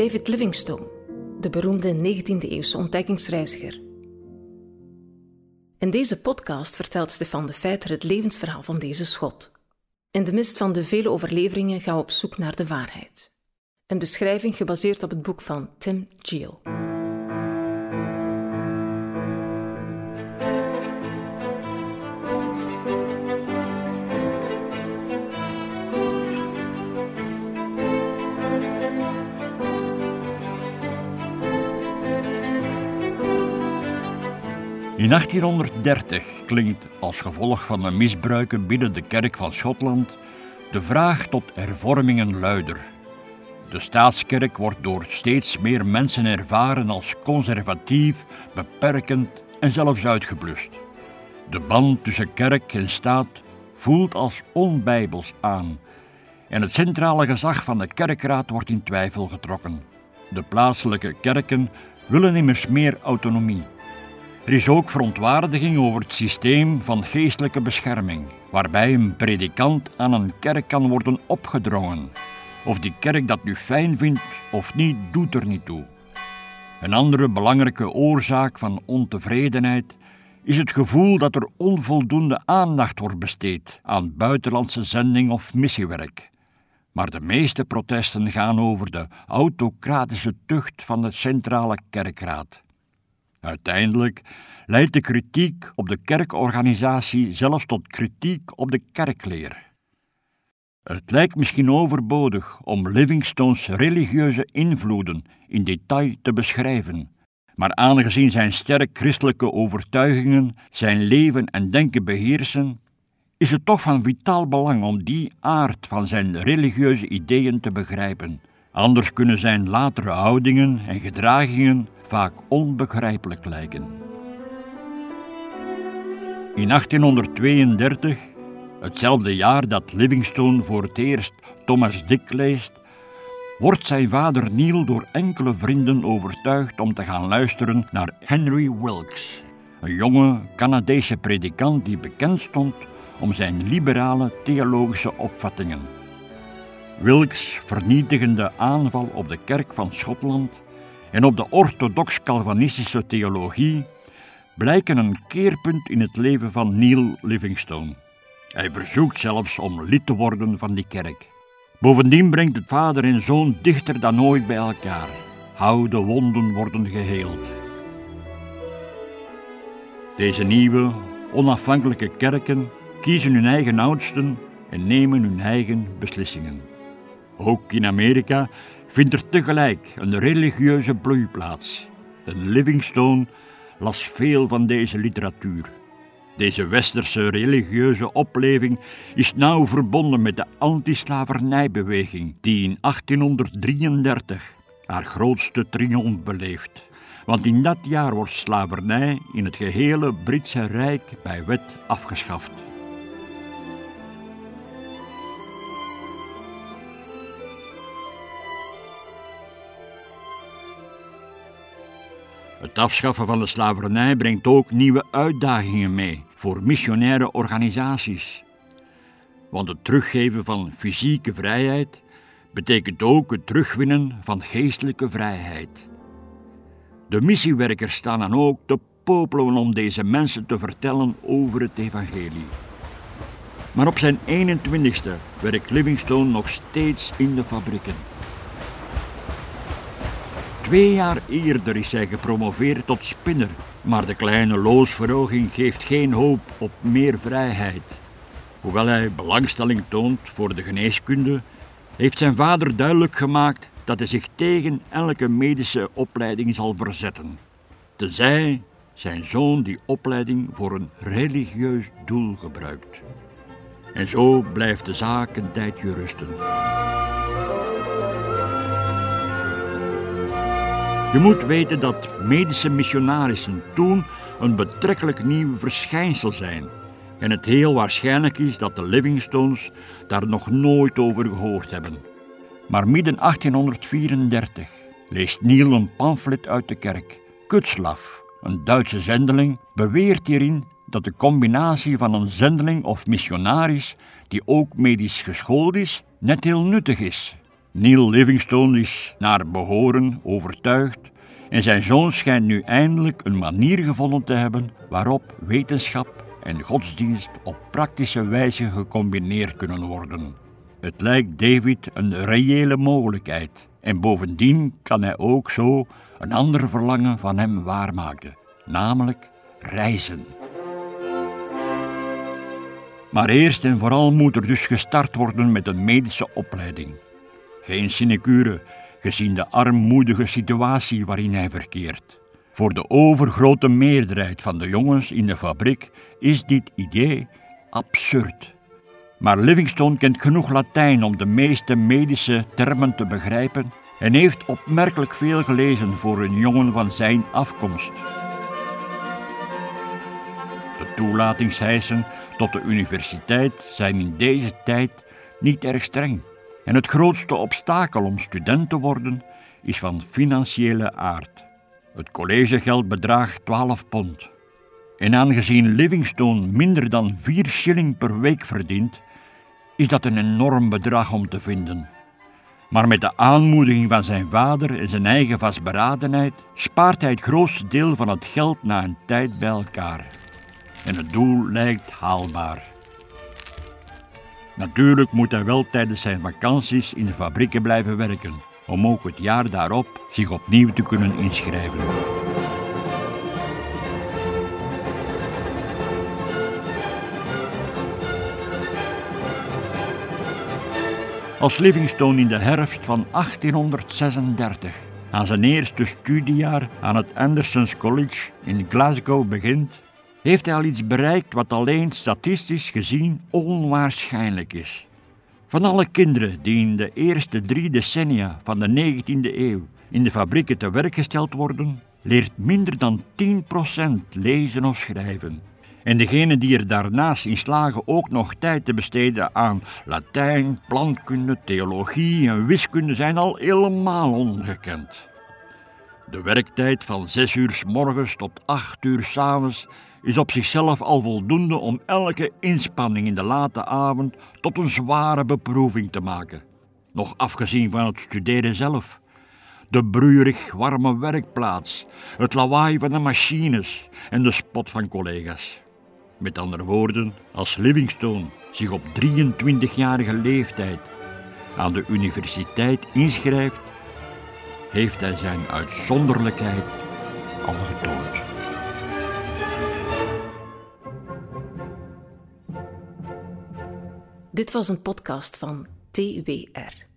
David Livingstone, de beroemde 19e-eeuwse ontdekkingsreiziger. In deze podcast vertelt Stefan de Feiter het levensverhaal van deze schot. In de mist van de vele overleveringen gaan we op zoek naar de waarheid. Een beschrijving gebaseerd op het boek van Tim Giel. In 1830 klinkt als gevolg van de misbruiken binnen de kerk van Schotland de vraag tot hervormingen luider. De staatskerk wordt door steeds meer mensen ervaren als conservatief, beperkend en zelfs uitgeblust. De band tussen kerk en staat voelt als onbijbels aan en het centrale gezag van de kerkraad wordt in twijfel getrokken. De plaatselijke kerken willen immers meer autonomie. Er is ook verontwaardiging over het systeem van geestelijke bescherming, waarbij een predikant aan een kerk kan worden opgedrongen. Of die kerk dat nu fijn vindt of niet, doet er niet toe. Een andere belangrijke oorzaak van ontevredenheid is het gevoel dat er onvoldoende aandacht wordt besteed aan buitenlandse zending of missiewerk. Maar de meeste protesten gaan over de autocratische tucht van de centrale kerkraad. Uiteindelijk leidt de kritiek op de kerkorganisatie zelfs tot kritiek op de kerkleer. Het lijkt misschien overbodig om Livingstone's religieuze invloeden in detail te beschrijven, maar aangezien zijn sterk christelijke overtuigingen zijn leven en denken beheersen, is het toch van vitaal belang om die aard van zijn religieuze ideeën te begrijpen. Anders kunnen zijn latere houdingen en gedragingen vaak onbegrijpelijk lijken. In 1832, hetzelfde jaar dat Livingstone voor het eerst Thomas Dick leest, wordt zijn vader Neil door enkele vrienden overtuigd om te gaan luisteren naar Henry Wilkes, een jonge Canadese predikant die bekend stond om zijn liberale theologische opvattingen. Wilkes' vernietigende aanval op de kerk van Schotland en op de orthodox-Calvinistische theologie blijken een keerpunt in het leven van Neil Livingstone. Hij verzoekt zelfs om lid te worden van die kerk. Bovendien brengt het vader en zoon dichter dan ooit bij elkaar. Oude wonden worden geheeld. Deze nieuwe, onafhankelijke kerken kiezen hun eigen oudsten en nemen hun eigen beslissingen. Ook in Amerika vindt er tegelijk een religieuze bloei plaats. De Livingstone las veel van deze literatuur. Deze westerse religieuze opleving is nauw verbonden met de antislavernijbeweging die in 1833 haar grootste triomf beleeft. Want in dat jaar wordt slavernij in het gehele Britse Rijk bij wet afgeschaft. Het afschaffen van de slavernij brengt ook nieuwe uitdagingen mee voor missionaire organisaties. Want het teruggeven van fysieke vrijheid betekent ook het terugwinnen van geestelijke vrijheid. De missiewerkers staan dan ook te popelen om deze mensen te vertellen over het evangelie. Maar op zijn 21ste werkt Livingstone nog steeds in de fabrieken. Twee jaar eerder is hij gepromoveerd tot spinner, maar de kleine loonsverhoging geeft geen hoop op meer vrijheid. Hoewel hij belangstelling toont voor de geneeskunde, heeft zijn vader duidelijk gemaakt dat hij zich tegen elke medische opleiding zal verzetten. Tenzij zijn zoon die opleiding voor een religieus doel gebruikt. En zo blijft de zaak een tijdje rusten. Je moet weten dat medische missionarissen toen een betrekkelijk nieuw verschijnsel zijn. En het heel waarschijnlijk is dat de Livingstones daar nog nooit over gehoord hebben. Maar midden 1834 leest Niel een pamflet uit de kerk. Kutslaf, een Duitse zendeling, beweert hierin dat de combinatie van een zendeling of missionaris, die ook medisch geschoold is, net heel nuttig is. Neil Livingstone is naar behoren overtuigd en zijn zoon schijnt nu eindelijk een manier gevonden te hebben waarop wetenschap en godsdienst op praktische wijze gecombineerd kunnen worden. Het lijkt David een reële mogelijkheid en bovendien kan hij ook zo een ander verlangen van hem waarmaken, namelijk reizen. Maar eerst en vooral moet er dus gestart worden met een medische opleiding. Geen sinecure, gezien de armoedige situatie waarin hij verkeert. Voor de overgrote meerderheid van de jongens in de fabriek is dit idee absurd. Maar Livingstone kent genoeg Latijn om de meeste medische termen te begrijpen en heeft opmerkelijk veel gelezen voor een jongen van zijn afkomst. De toelatingseisen tot de universiteit zijn in deze tijd niet erg streng. En het grootste obstakel om student te worden is van financiële aard. Het collegegeld bedraagt 12 pond. En aangezien Livingstone minder dan 4 shilling per week verdient, is dat een enorm bedrag om te vinden. Maar met de aanmoediging van zijn vader en zijn eigen vastberadenheid spaart hij het grootste deel van het geld na een tijd bij elkaar. En het doel lijkt haalbaar. Natuurlijk moet hij wel tijdens zijn vakanties in de fabrieken blijven werken, om ook het jaar daarop zich opnieuw te kunnen inschrijven. Als Livingstone in de herfst van 1836 aan zijn eerste studiejaar aan het Anderson's College in Glasgow begint, heeft hij al iets bereikt wat alleen statistisch gezien onwaarschijnlijk is. Van alle kinderen die in de eerste drie decennia van de 19e eeuw in de fabrieken te werk gesteld worden, leert minder dan 10% lezen of schrijven. En degenen die er daarnaast in slagen ook nog tijd te besteden aan Latijn, plantkunde, theologie en wiskunde zijn al helemaal ongekend. De werktijd van 6 uur s morgens tot 8 uur s avonds is op zichzelf al voldoende om elke inspanning in de late avond tot een zware beproeving te maken. Nog afgezien van het studeren zelf. De broeierig warme werkplaats, het lawaai van de machines en de spot van collega's. Met andere woorden, als Livingstone zich op 23-jarige leeftijd aan de universiteit inschrijft, heeft hij zijn uitzonderlijkheid al getoond. Dit was een podcast van TWR.